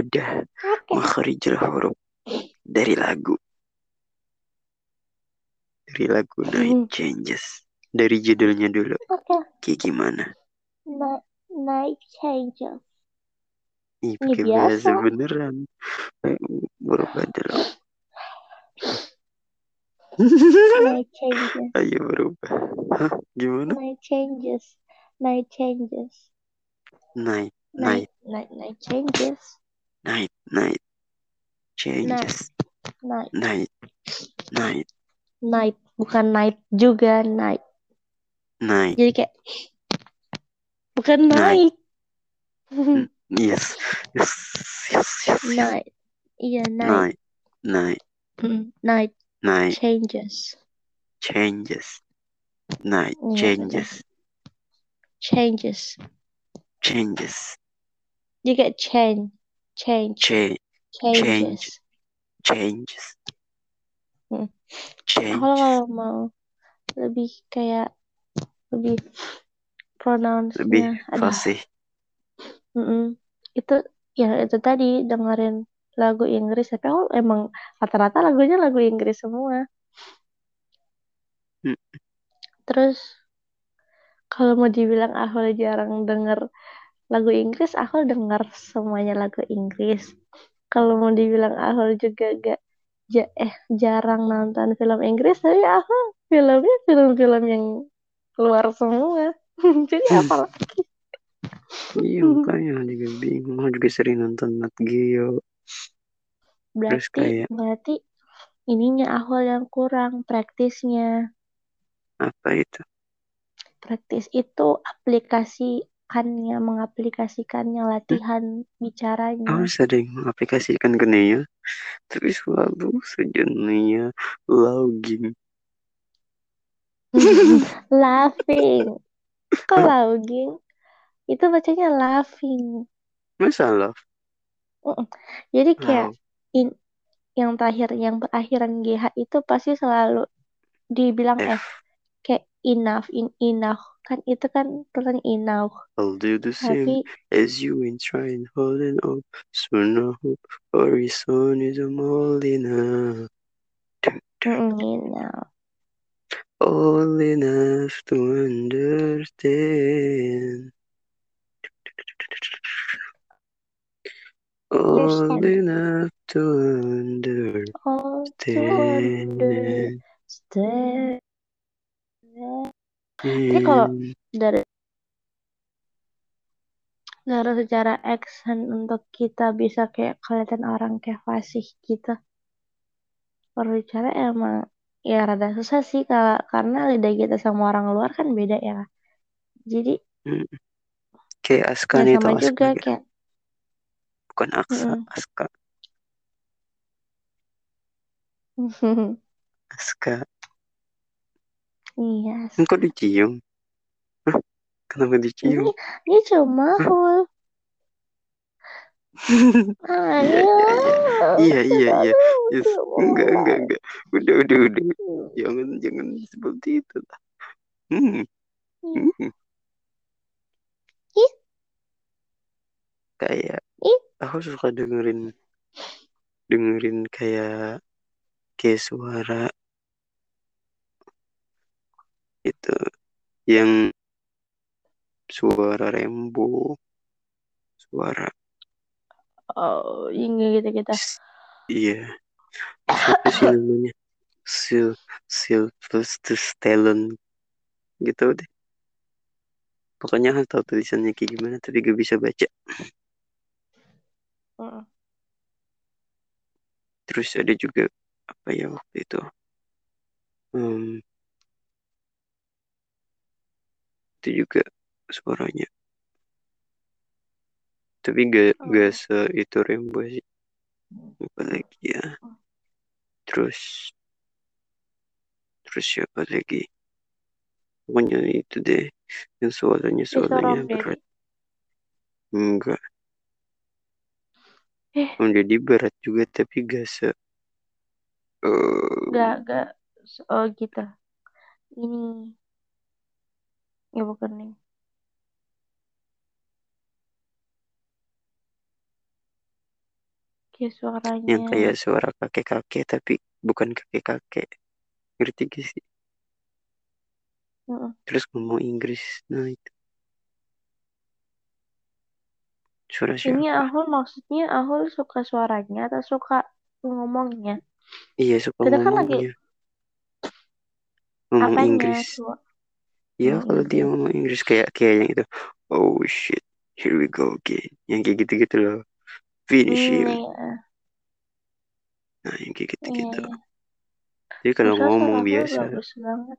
bedah Oke. makharijul huruf dari lagu. Dari lagu Night Changes. Dari judulnya dulu. Oke. Kayak gimana? Night, changes. Ih, Ini pakai bahasa biasa. beneran. Eh, Berubah dulu. Night changes. Ayo berubah. Hah? Gimana? Night changes. Night changes. Night, Night, night, night, night changes. Night, night. Changes. Night, Night, night, night. Bukan night juga, night. night. Jadi kayak bukan Night. night. Yes, yes, yes, yes, yes. night. Iya, night. Night, night, Mm, night night changes. changes. Night Iya, changes. Changes. Changes. You get change. Change. Change. Changes. Changes. Hmm. Change. Aku kalau mau lebih kayak lebih Lebih pronounce-nya aduh fasih. mm-mm. itu ya itu tadi dengerin lagu Inggris tapi aku emang rata-rata lagunya lagu Inggris semua Hmm. terus kalau mau dibilang aku jarang denger lagu Inggris aku denger semuanya lagu Inggris kalau mau dibilang aku juga gak ja- eh jarang nonton film Inggris tapi aku filmnya film-film yang luar semua jadi apa lagi Iya, makanya juga bingung. Aku juga sering nonton Nat Geo. Terus berarti kayak berarti ininya aku yang kurang praktisnya apa itu? praktis itu aplikasikannya mengaplikasikannya latihan Aku bicaranya sering mengaplikasikan ke Neo, tapi selalu Neo logging. laughing kok logging itu bacanya laughing Masa love? Jadi kayak Wow. in yang terakhir yang berakhiran GH itu pasti selalu dibilang F F. kayak enough in enough kan itu kan tulisannya enough I'll do the same tapi as you in trying holding on. Soon I hope horizon is all enough. mm, enough All enough to understand. All understand enough to all to understand. Understand tapi kalau Hmm. dari dari secara action untuk kita bisa kayak kelihatan orang kayak fasih gitu berbicara emang ya rada susah sih kalau karena lidah kita sama orang luar kan beda ya jadi Hmm. Kayak Aska ya nih sama Aska juga gak? kayak Bukan Aksa, mm-mm. Aska. Aska. Iya Kok dicium? Hah? Kenapa ini dicium? dia cuma hul Iya, iya, iya. Iya, iya, iya. Yes. Enggak, enggak, enggak. Udah, udah, udah. Jangan, jangan seperti itu lah. Hmm. Hmm. Ih, Kayak aku suka dengerin dengerin kayak kayak suara itu yang suara rembo, suara Oh, ini gitu gitu. iya. Siapa sih namanya? Sil Sylvester Stallone gitu deh. Pokoknya aku tahu tulisannya kayak gimana tapi gak bisa baca. Heeh. terus ada juga apa ya waktu itu? Hmm, itu juga suaranya. Tapi gak gak Oh. se itu rembo sih. Apa lagi ya. Terus terus siapa lagi? Pokoknya itu deh. Yang suaranya suaranya berat. Enggak. Eh, Deddy berat juga tapi gak se eh, gak gak. Oh gitu. Ini ya bukan nih. Kayak suaranya. Yang kayak suara kakek-kakek tapi bukan kakek-kakek. Ngerti gak sih? Mm-mm. Terus ngomong Inggris. Nah itu. Suara siapa? Ini Ahul maksudnya Ahul suka suaranya atau suka ngomongnya? Iya suka Kita kan lagi ngomongnya. Ngomong apanya? Inggris. Coba. Ya Ngomong kalau dia ngomong Inggris kayak kayak yang itu. Oh shit, here we go again. Yang kayak gitu-gitu loh. Finish Hmm, him. iya, Nah yang kayak iya, gitu-gitu. iya. Jadi kalau Terus ngomong biasa. bagus banget.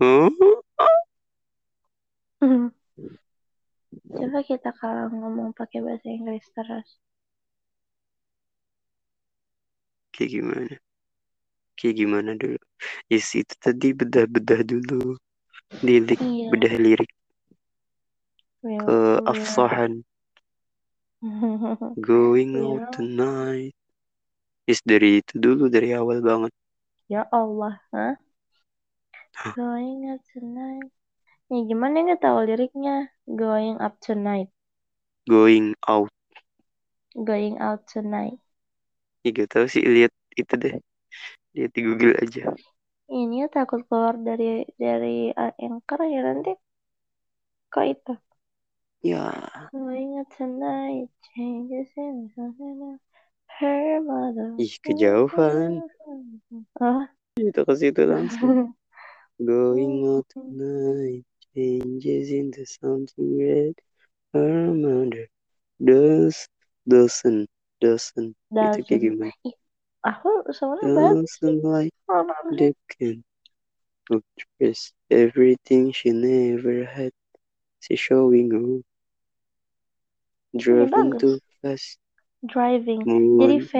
Oh, Coba kita kalau ngomong pakai bahasa Inggris terus. kayak gimana? Kayak gimana dulu? Yes itu tadi bedah-bedah dulu. Lirik, Iya. bedah lirik Will, ke will. Afsahan. Going Will. out tonight. Yes dari itu dulu dari awal banget. Ya Allah? Hah? Going up tonight. Ya gimana nggak tahu liriknya? Going up tonight. Going out. Going out tonight. Ya gak tahu sih lihat itu deh. Lihat di Google aja. Ini ya takut keluar dari dari uh, anchor ya nanti kok itu. Ya, Going out tonight. Changes in. Her mother. ih kejauhan. Oh. Itu ke situ langsung. Going out tonight. Changes into something red. Her mother. Does, doesn't, doesn't. Itu kayak gimana? Aku sebenarnya bagus sih. Doesn't like Orangnya. the can of dress. Everything she never had. She showing off. Driven bagus. too fast. Driving. Jadi Moon. V.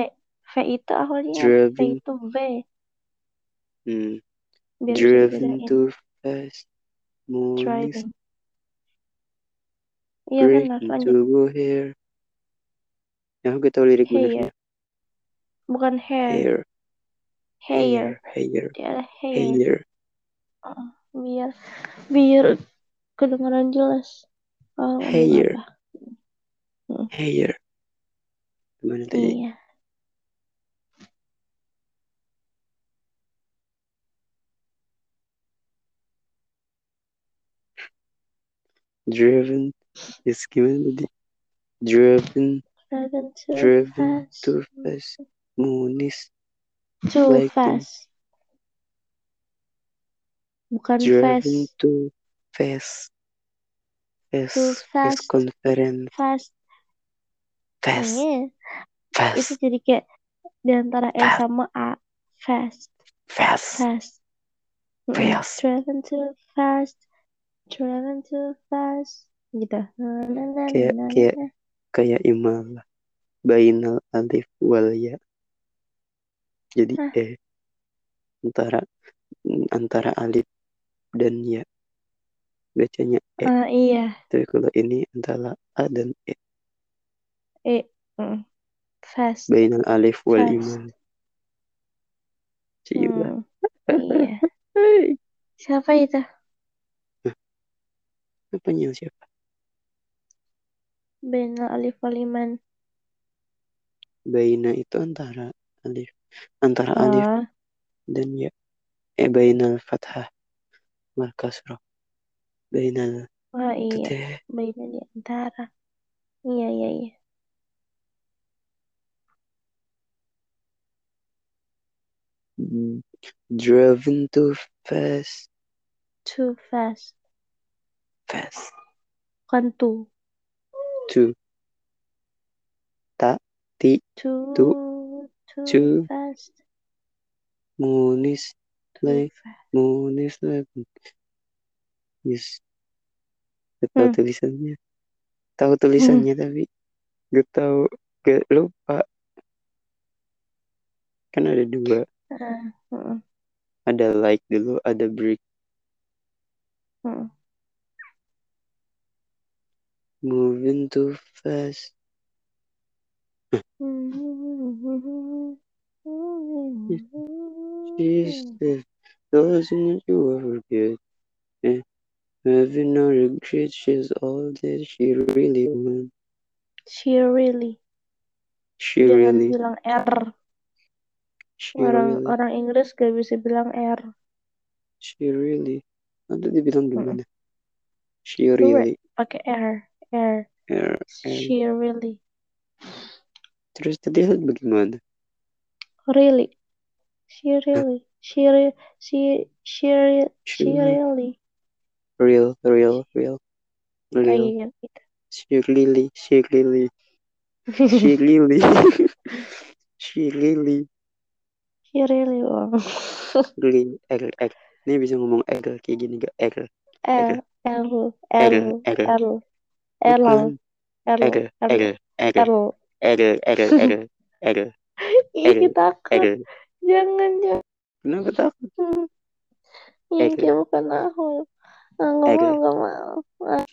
V itu awalnya V Driving. itu V. Hmm. Biar bisa Driven dibedain. too fast. Moon is Driving. Iya benar, breaking lanjut. to go hair. Ya, aku tahu lirik Hair. benernya. Bukan hair. Hair. Hair. Hair. Hair. Hair. Oh, biar biar kedengaran jelas. Oh, Hair. Hmm. Hair. Gimana tadi? Iya. Driven. Yes, gimana tadi? Driven. Driving too Driven fast. too fast. Moon is Too like fast. Bukan driven fast. too fast. Fast. Too Fast fast. conference. Fast. Fast. Itu Fast. jadi kayak di antara E Fast. sama A. Fast. Fast. Fast. Fast. Driving too fast. Driving too fast. Gitu. Kayak kayak kayak imalah. Bainal alif wal ya. Jadi eh antara antara alif dan ya. Bacanya e. Ah, iya. Tapi kalau ini antara a dan e. E. Mm. Fast. Bainal alif wal Fast. iman. Hmm. Iya. Siapa itu? Apa nyel siapa? Benal Alif Waliman. Baina itu antara alif antara alif Oh, dan ya. Eh bainal fathah wal kasrah. Bainal wah iya. Beda di antara. Iya, iya, iya. Mm, Driven too fast. Too fast. Fast. Bukan too. Too. Ta. Ti. Too, Too. Too Too. fast. Moon is like. Moon is like. Yes. Gak tahu Hmm. tulisannya. Tahu tulisannya tapi gak tahu. Gak lupa. Kan ada dua. Ah, mm, Ada like dulu, ada break. mm. Moving too fast. She's the doesn't you ever forget. Eh, having no regrets, she's all that she really wants. She really. She Jangan really. bilang R. She Orang really. orang Inggris gak bisa bilang R. She really. Nanti dibilang gimana? She really. pakai R. R. Er. She really. Terus tadi bagaimana? Really. She really. She re, she she re, She really. Real, real, real. Oh Real. iya gitu. She really. She really. She really. She really. She really. Really. R, R. Ini bisa ngomong R kayak gini gak? R. L L R, L R. L L Bukan. L R, L R, R. L. R, R, R. R. Ih takut. R. Jangan jangan. Kenapa takut? Ih R. dia bukan aku. Nggak mau R. nggak mau. Ah,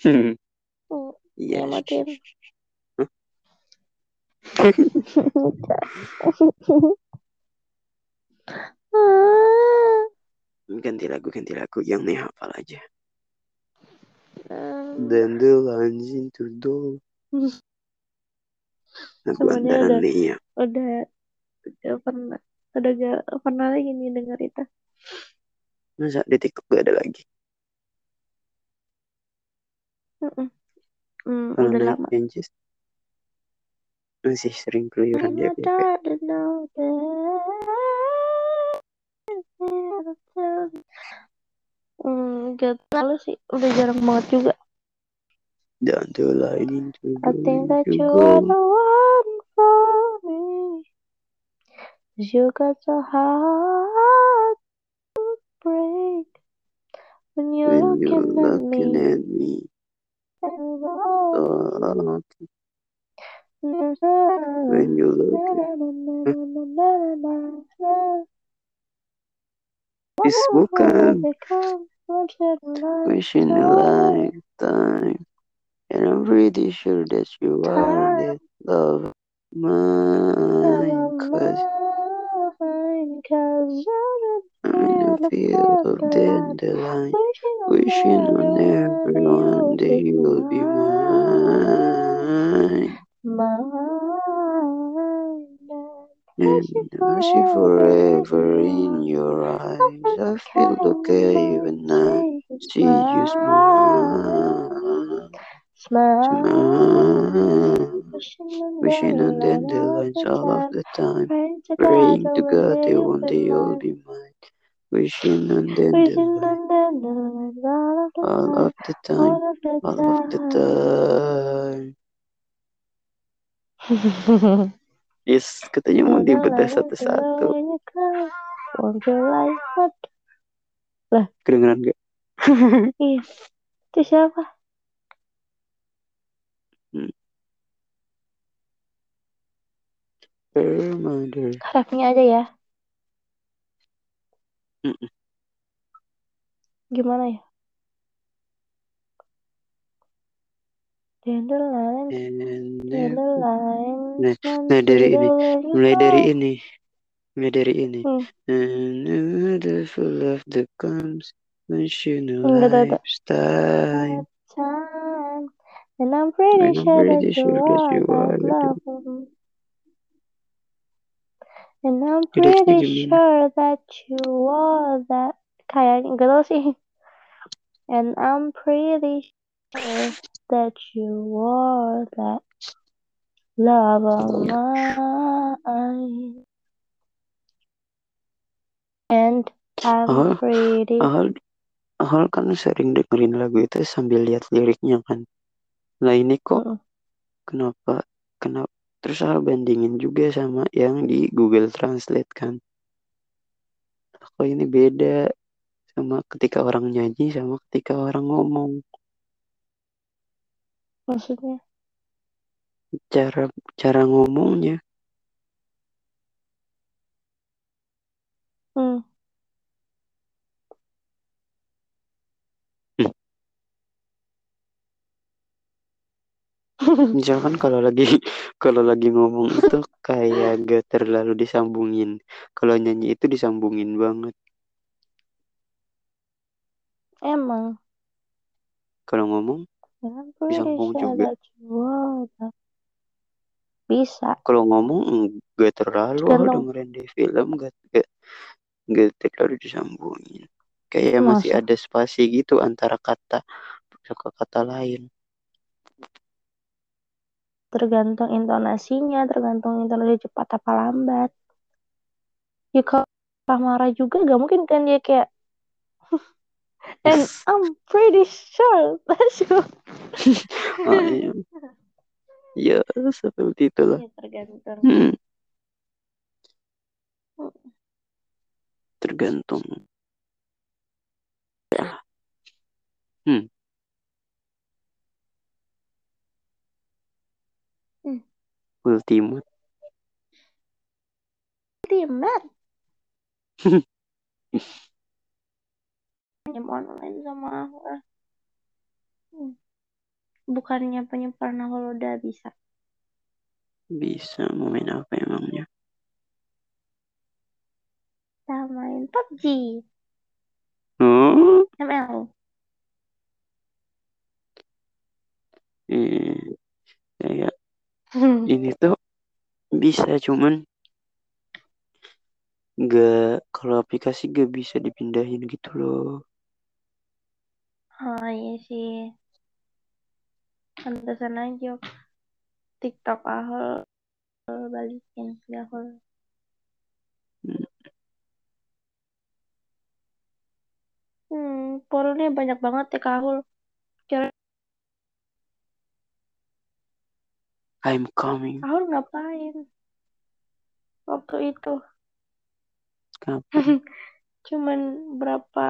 Iya. Ya, matiin. Hah? Ah, ganti lagu, ganti lagu yang nih hafal aja. um, Dan the lines into door. Sebenarnya andalan udah- ya. udah udah pernah udah gak pernah lagi nih denger itu. Masa di TikTok gak ada lagi? Mm-mm. Hmm, Kalau udah lama. benches masih sering keluyuran di FYP. Hmm, gak tahu sih, udah jarang banget juga. The line into I think that you you are the one for me. you got so hard to break when you're When you're looking at looking me. at me. Oh, when you look It's bukan wishing a lifetime. And I'm pretty sure that you are the love of mine. Cause I'm in a field of dandelion. Wishing on everyone that you'll be mine. And I see forever in your eyes. I feel okay when I see you smile. Smile. Wishing on dandelions all of the time. Praying to God that one day you'll be mine. Wishing on dandelions all of the time. All of the time. Yes, katanya mau dibedah satu-satu. Kedengeran gak? Iya. Itu siapa? Her mother. Refnya aja ya. Gimana ya? Dandelion, And dandelion, Nah, nah dari ini, mulai dari ini, mulai dari ini. Hmm. Another full of the comes when she know Enggak, enggak, enggak. life's time. And I'm pretty And I'm sure pretty that you sure that are you are the. And I'm pretty sure that you are that. Enggak tahu sih. And I'm pretty sure that you are that love of mine. And I'm Oh, pretty Ahal, Ahal kan sering dengerin lagu itu sambil lihat liriknya kan. Nah ini kok kenapa, kenapa? Terus Ahal bandingin juga sama yang di Google Translate kan. Kok ini beda sama ketika orang nyanyi sama ketika orang ngomong. maksudnya. Cara cara ngomongnya. Hmm. Misalkan kalau lagi kalau lagi ngomong itu kayak gak terlalu disambungin. Kalau nyanyi itu disambungin banget. Emang. Kalau ngomong Disambung sure juga. Bisa. Kalau ngomong enggak terlalu Tergantung. dengerin di film enggak enggak enggak terlalu disambungin. Kayak masih Masa? ada spasi gitu antara kata ke kata lain. Tergantung intonasinya, tergantung intonasi cepat apa lambat. Ya kalau marah juga gak mungkin kan dia kayak and I'm pretty sure that's you. oh, iya. ya seperti itulah. Ya, tergantung. Hmm. Tergantung. Ya. Hmm. Hmm. Ultimate. Ultimate. Game online sama aku. Hmm. Bukannya aku udah bisa. Bisa mau main apa emangnya? Kita main PUBG. Oh, ML. eh, kayak ini tuh bisa cuman nggak kalau aplikasi gak bisa dipindahin gitu loh. Oh iya sih. Pantesan aja TikTok ahol balikin ke ahol. Hmm. Hmm, polnya banyak banget ya kahul. I'm coming. kahul ngapain? Waktu itu Kapan? cuman berapa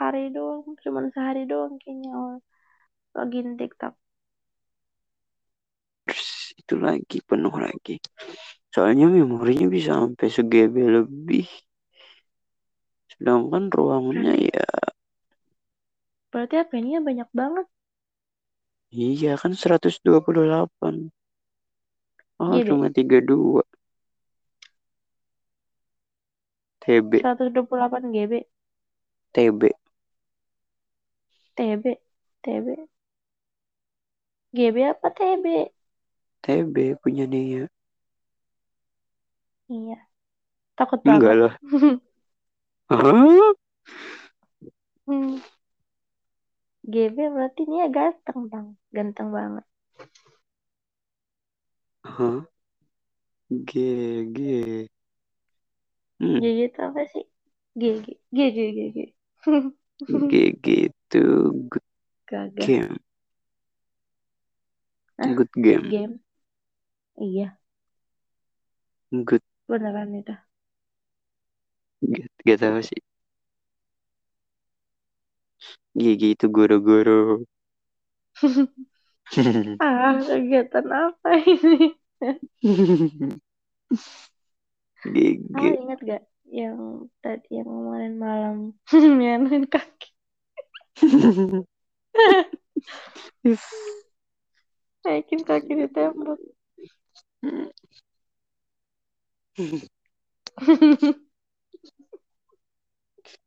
hari doang, cuman sehari doang kayaknya awal login TikTok. Terus itu lagi penuh lagi. Soalnya memorinya bisa sampai segb lebih. Sedangkan ruangannya ya Berarti HP-nya banyak banget. iya kan 128. Oh, GB. cuma 32. TB, 128 GB. TB. TB. TB. GB apa TB? TB punya dia. Iya. Takut Enggak banget. lah. Hah? Hmm. GB berarti dia ganteng bang, ganteng banget. Hah? G, G. Hmm, GG itu apa sih? GG, GG, GG. G gitu. Good Gagah. game. Hah? Good game. Game. Iya, Good. beneran itu. Gak, gak tahu sih. Gigi itu goro-goro. Ah, kegiatan apa ini? GG. Ah, ingat gak yang tadi yang kemarin malam nyanain kaki, naikin kaki di tembok.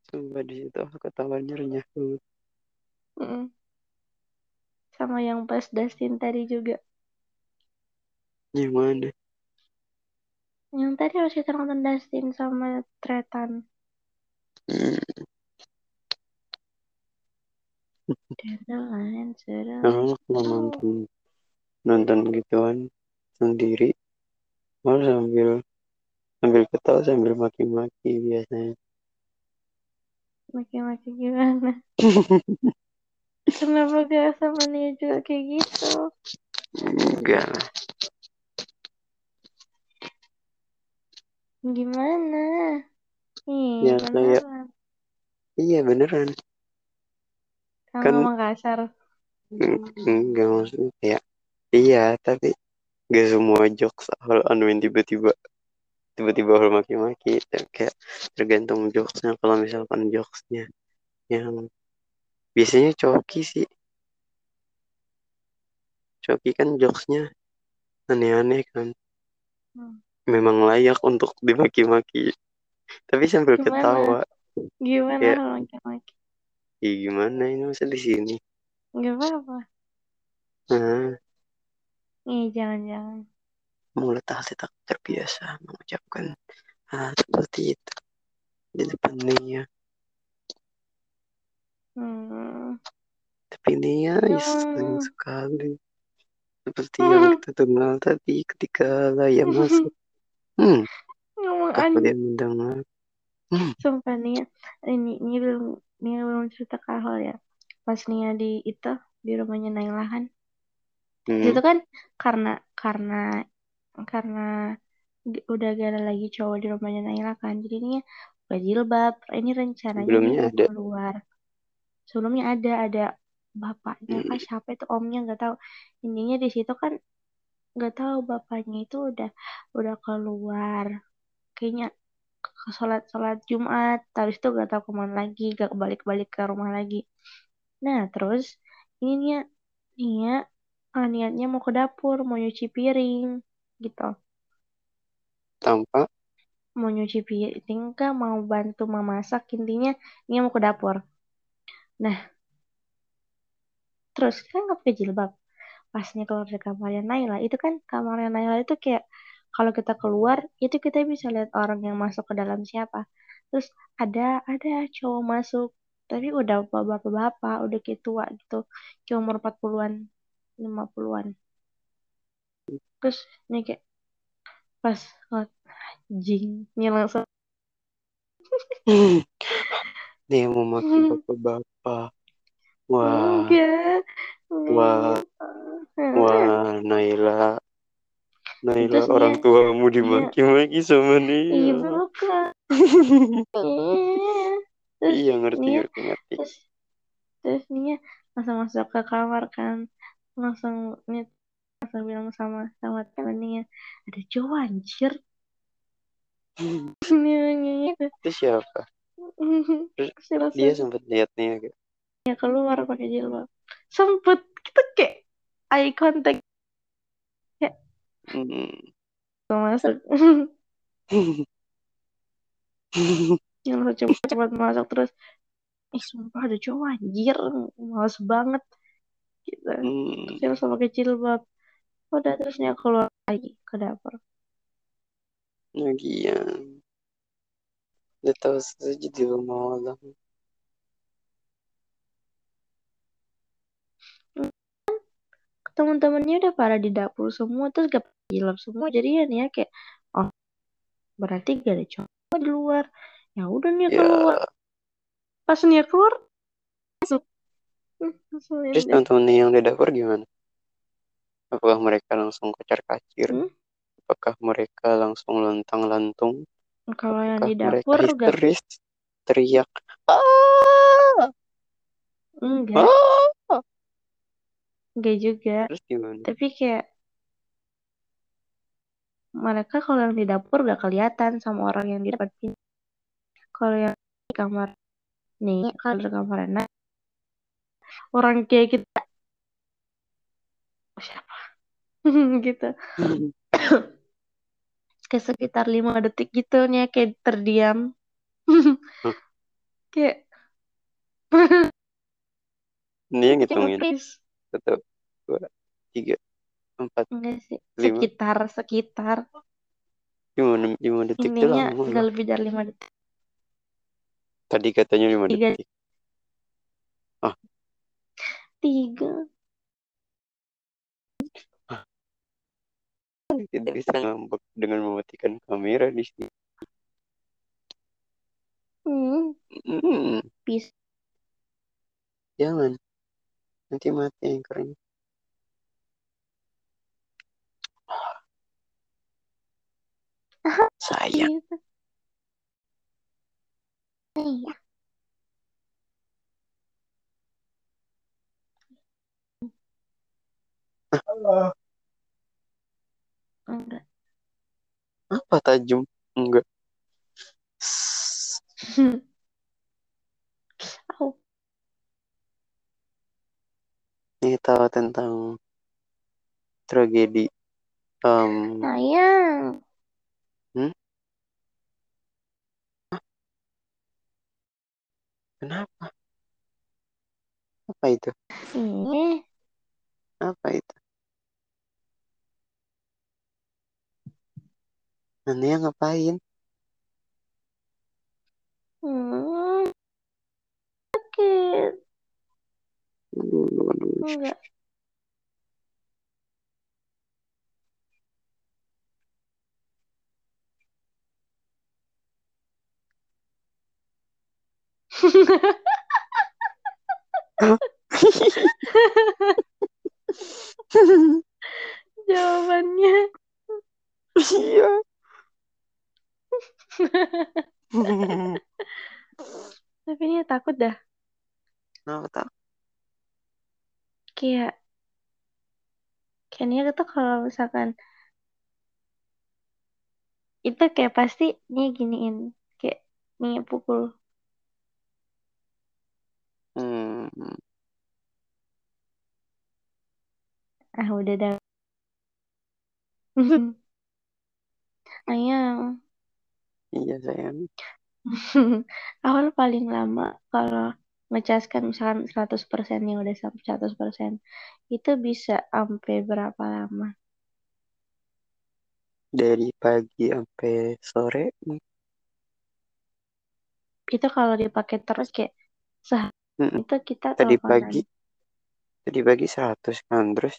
Sumpah di situ aku ketawanya renyah banget. Mm. Sama yang pas Dustin tadi juga. Yang mana? Yang tadi harus kita nonton Dustin sama Tretan. Hmm. Aku kalau nonton nonton gituan sendiri, malah sambil sambil ketawa sambil maki-maki biasanya. Maki-maki gimana? Kenapa gak sama juga kayak gitu? Enggak lah. Gimana? Ih, Ya, kayak-. Iya beneran. Kamu kan- ngomong kasar. Eng- Enggak maksudnya kayak iya tapi gak semua jokes awal anuin tiba-tiba tiba-tiba awal maki-maki kayak tergantung jokesnya kalau misalkan jokesnya yang biasanya coki sih coki kan jokesnya aneh-aneh kan Hmm. memang layak untuk dimaki-maki tapi sambil Gimana? ketawa Gimana Ya. maki-maki? Ih, gimana ini masa di sini Gak apa-apa. nah Ih, jangan-jangan. mulut Ali tak terbiasa mengucapkan hal seperti itu di depan Nia. Hmm. Tapi Nia Ya. senang sekali. Seperti yang kita dengar tadi ketika Laya masuk. Hmm, Ngomong apa anjing. dia mendengar? Hmm, Sumpah nih, ini ini belum Nia belum cerita ke Ahol ya. Pas Nia di itu di rumahnya Naila kan. Hmm, situ kan karena karena karena udah gak ada lagi cowok di rumahnya Naila kan. Jadi Nia buka jilbab. Ini rencananya mau ada. keluar. Sebelumnya ada ada bapaknya. Kah siapa itu? Omnya nggak tahu. Intinya di situ kan nggak tahu bapaknya itu udah udah keluar. Kayaknya ke sholat sholat Jumat. Habis itu gak tahu ke mana lagi gak balik balik ke rumah lagi. Nah terus ini Nia Nia ah, niatnya mau ke dapur mau nyuci piring gitu. Tanpa? Mau nyuci piring kah? Mau bantu memasak? Intinya Nia mau ke dapur nah terus kan nggak pakai jilbab. Pas Nia keluar dari kamarnya Naila. Itu kan kamarnya Naila itu kayak kalau kita keluar itu kita bisa lihat orang yang masuk ke dalam siapa. Terus ada ada cowok masuk. Tapi udah bapak-bapak udah kayak tua gitu. Kayak umur 40-an 50-an terus ini kayak pas anjing ini langsung dia mau maki bapak-bapak. Wah, enggak wah, wah, Naila. Naila Terus orang dia- tuamu dia- dimaki-maki sama iya dia. bukan Iya. terus Iya ngerti Nia ngerti ngerti. terus terus Nia langsung masuk ke kamar kan langsung Nia langsung bilang sama sama temennya ada cowok anjir Nia gitu Itu siapa? Terus dia lihat nih agak. Nia keluar pakai jilbab sempet kita kayak eye contact Hmm. masuk yang langsung cepet-cepet masuk terus ih sumpah ada cowok anjir males banget gitu Hmm. terus langsung pakai jilbab udah terus Nia keluar lagi ke dapur Lagian. Dia tahu saja di rumah orang. teman-temannya udah pada di dapur semua terus gak jilbab semua jadi ya Nia kayak oh berarti gak ada cowok di luar ya udah Nia Ya. keluar pas Nia keluar masuk Hmm, Terus deh. teman-teman yang di dapur gimana? Apakah mereka langsung kocar kacir? Hmm? Apakah mereka langsung lontang-lantung? Kalau yang di mereka dapur gak? Teriak. Ah! enggak Ah! enggak juga Terus gimana? tapi kayak mereka kalau yang di dapur gak kelihatan sama orang yang di depan pintu kalau yang di kamar nih kalau di kamar enak orang kayak kita oh, siapa gitu kayak sekitar lima detik gitu nih kayak terdiam kayak Ini yang kayak ngitungin. Satu, dua, tiga, empat, enggak sih Lima. sekitar sekitar lima, lima detik itu intinya lama lebih dari lima detik Tadi katanya lima Tiga. detik. tiga Tidak bisa ngambek dengan mematikan kamera di sini. hmm, Hmm, bis jangan. Nanti mati anchornya. Sayang. gitu iya enggak Apa tajam? Enggak. Au. Ini tahu tentang tragedi um, sayang kenapa? Apa itu? ini Apa itu? Nanti ngapain? Hmm, sakit. Enggak. Jawabannya. Iya. Tapi ini takut dah. Kenapa tak? Kayak kayaknya tuh kalau misalkan itu kayak pasti nih giniin kayak nih pukul Hmm. ah udah dah ayang Iya sayang. awal paling lama kalau ngecaskan misalkan 100% nih udah sampai 100% itu bisa sampai berapa lama Dari pagi sampai sore. itu kalau dipakai terus kayak sehari Mm-mm. itu kita Tadi teleponan pagi. Tadi pagi 100 kan. Terus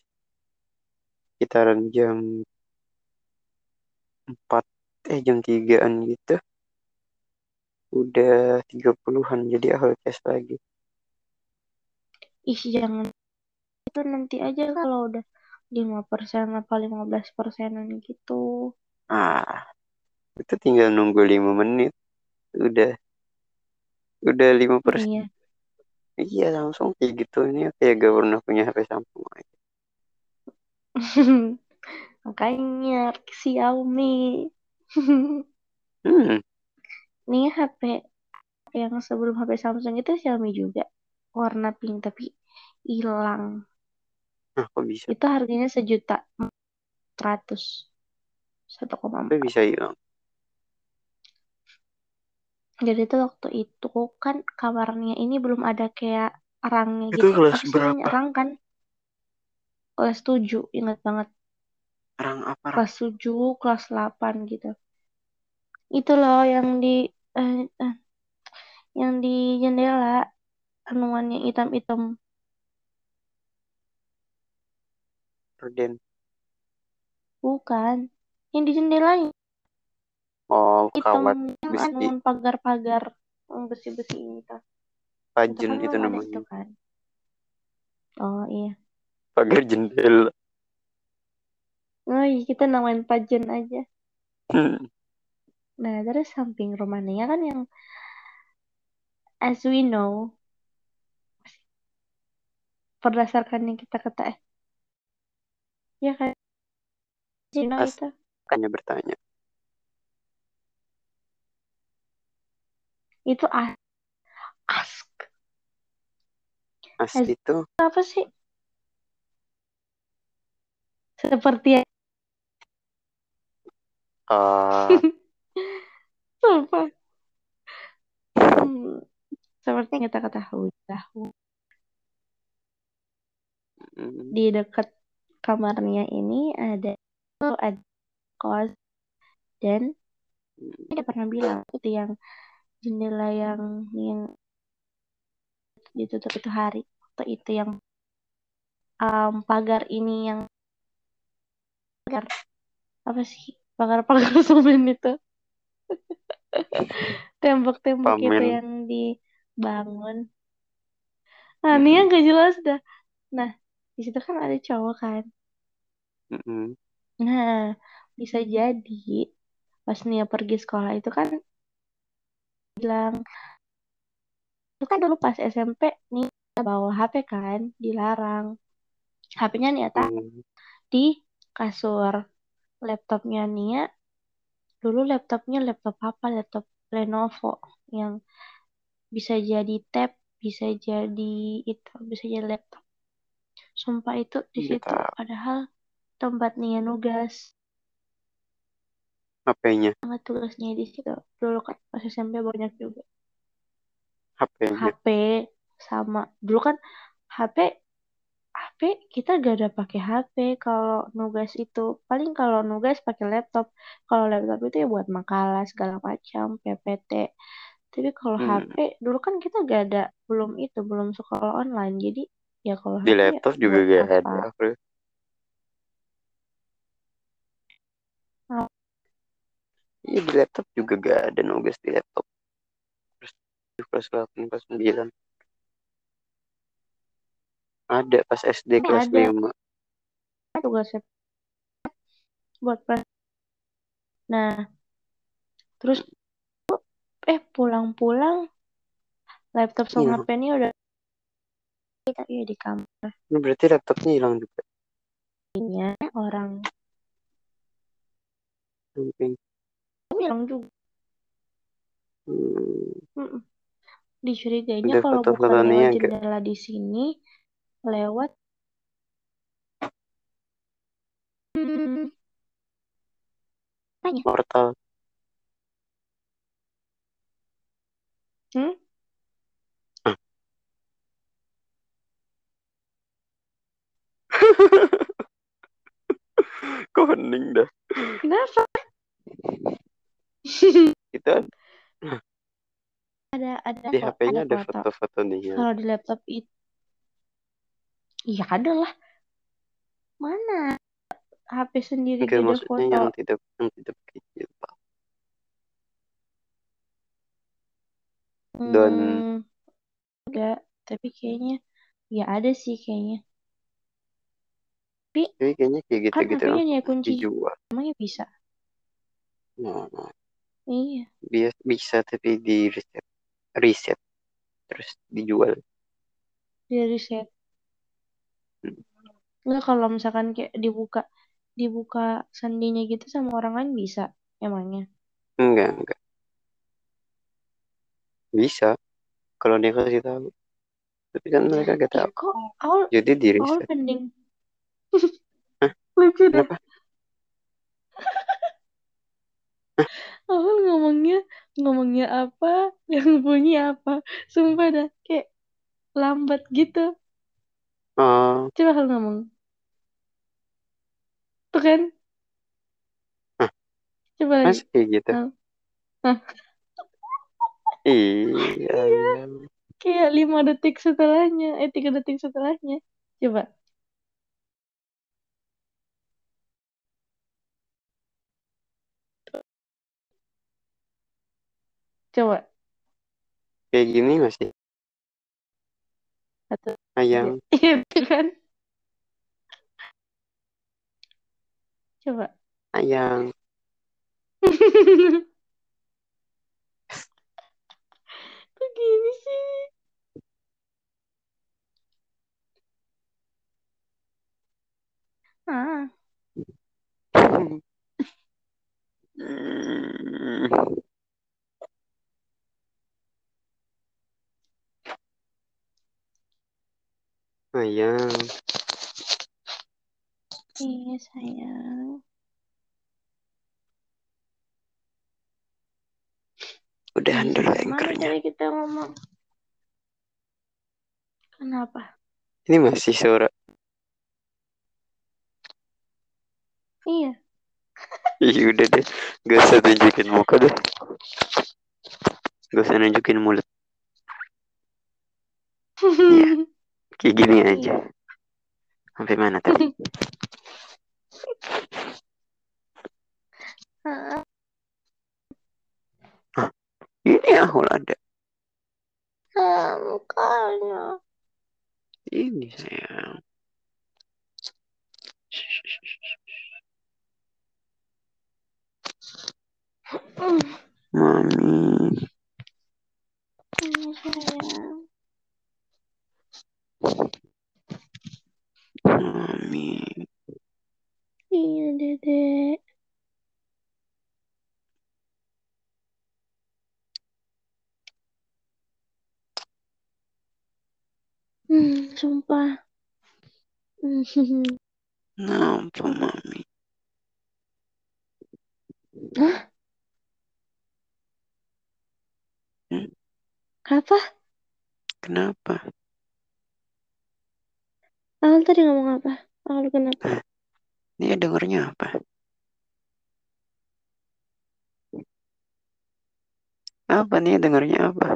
sekitaran jam 4 eh jam 3an gitu. Udah 30-an jadi awal cash lagi. ih jangan itu nanti aja kalau udah 5% apa 15 persenan gitu Ah, itu tinggal nunggu 5 menit. Udah. Udah 5 persen. iya Iya langsung kayak gitu. Ini kayak gak pernah punya HP Samsung aja. makanya Xiaomi Hmm. nih HP yang sebelum HP Samsung itu Xiaomi juga warna pink tapi hilang Nah, kok bisa? itu harganya sejuta seratus satu koma Kok bisa hilang? jadi tuh waktu itu kan kamarnya ini belum ada kayak rangnya Itu gitu kelas sih namanya berapa? rang kan kelas 7 ingat banget Rang apa? Rang? kelas 7 kelas 8 gitu itu loh yang di eh, eh, yang di jendela anuan yang hitam-hitam Reden. bukan yang di jendelanya Oh, hitam kawat yang besi. anuan pagar-pagar besi-besi ini tuh itu Pajen kan itu belum ada namanya. itu kan oh iya Pagar jendela. Oh iya kita namain pajen aja. Hmm. nah terus samping rumahnya kan yang as we know berdasarkan yang kita kata eh ya kan you know As- itu. Tanya bertanya. itu as ask. As As- itu apa sih? Seperti uh, apa hmm, seperti yang kita ketahui tahu di dekat kamarnya ini ada ada kos dan dia pernah bilang itu yang jendela yang yang ditutup itu hari waktu itu yang um, pagar ini yang pagar apa sih pagar-pagar semen itu. Tembok-tembok itu yang dibangun. Nah ini yang gak jelas dah. Nah di situ kan ada cowok kan? Nah bisa jadi pas Nia pergi sekolah itu kan bilang itu kan dulu pas SMP nih bawa HP kan dilarang. HP-nya Nia mm, di kasur laptopnya Nia. Dulu laptopnya laptop apa? Laptop Lenovo yang bisa jadi tab bisa jadi itu bisa jadi laptop. Sumpah itu di Nggak situ padahal tempat Nia nugas. HP-nya, banget tugasnya di situ. Dulu kan pas SMP banyak juga. HP-nya. HP sama dulu kan HP HP kita gak ada pakai HP kalau nugas itu paling kalau nugas pakai laptop kalau laptop itu ya buat makalah segala macam PPT tapi kalau Hmm. HP dulu kan kita gak ada belum itu belum sekolah online jadi ya kalau Di HP ya laptop juga buat gak apa ada, bro. Iya di laptop juga gak ada nugas di laptop. Terus kelas 8, kelas 9. Ada pas SD Ini kelas ada 5. tugasnya buat pres nah terus eh pulang-pulang laptop Iya. sama HP ini udah kita ya di kamarnya Ini berarti laptopnya hilang juga. orang Samping. hilang juga Hmm. Dicurigainya kalau buka foto-foto lewat Nia gak? jendela di sini lewat Hmm. Tanya. Portal. Hmm? Ah. Kok hening dah? Kenapa? Itu ada, ada di HP-nya ada foto. foto-foto Nia. Kalau di laptop itu Iya ada lah. Mana? HP sendiri gak ada maksudnya foto. yang tidak yang tidak pakai jilbab. Dan Hmm, enggak, tapi kayaknya ya ada sih kayaknya. Tapi tapi kayaknya kayak kan gitu-gitu HP-nya langsung nih kunci dijual. emangnya bisa. Nah, nah. Iya, Bias, bisa tapi di reset, reset terus dijual. dia riset. Enggak kalau misalkan kayak dibuka dibuka sandinya gitu sama orang lain bisa emangnya. Enggak, enggak. Bisa kalau dia kasih tahu. Tapi kan mereka gak Ih, tahu. kok awal Jadi di awal reset. pending. Lucu. Kenapa? Awal ngomongnya ngomongnya apa, yang bunyi apa. Sumpah dah kayak lambat gitu. Oh, Coba kalau ngomong. Tuh kan? Hah? Coba lagi. masa kayak gitu? Iya, Iya, iya. kayak lima detik setelahnya, eh tiga detik setelahnya. Coba. Coba. Kayak gini masih Satu, tiga. ayang. Iya kan? Coba. Ayang. Kok gini sih? Ah. Ayang. Iya sayang. Udahan dulu mana anchornya. tadi kita ngomong? Kenapa? Ini masih suara. Iya. Ih, udah deh. Gak usah tunjukin muka deh. Gak usah nunjukin mulut. Iya, kayak gini aja. Iya. Sampai mana tadi? Ah, Ini ahul ada. ah, mukanya. Ini sayang. Hmm, Mami. iya sayang. Mami. Iya dedek. Hmm, sumpah. Hmm. Kenapa mami? Hah? Hmm? Apa? Kenapa? Awal tadi ngomong apa? Awal kenapa? Dia dengarnya apa? Apa nih dengarnya apa?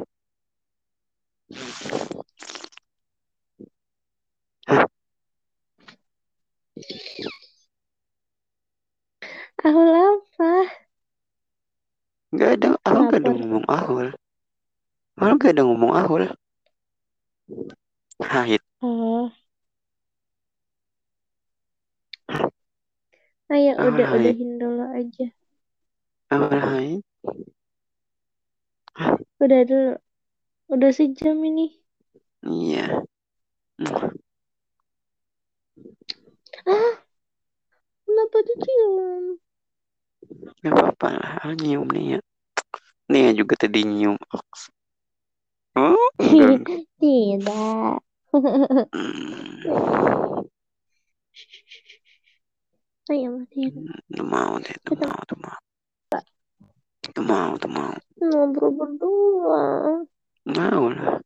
Awal apa? Gak ada, Ahul gak ada ngomong Ahul. Ahul gak ada ngomong Ahul. Hait. Oh. Ayo Awal udah hai. udahin dulu aja. Ahul hait. Udah dulu. Udah sejam ini. Iya. Ah, kenapa dicium? Gak apa-apa lah, nyium nih ya. Nih juga tadi nyium. Oh, enggak. Tidak. Hmm, Ayo matiin. tuh mau deh, tuh mau, tuh mau. Tuh mau, tuh mau. ngobrol berdua. Mau lah.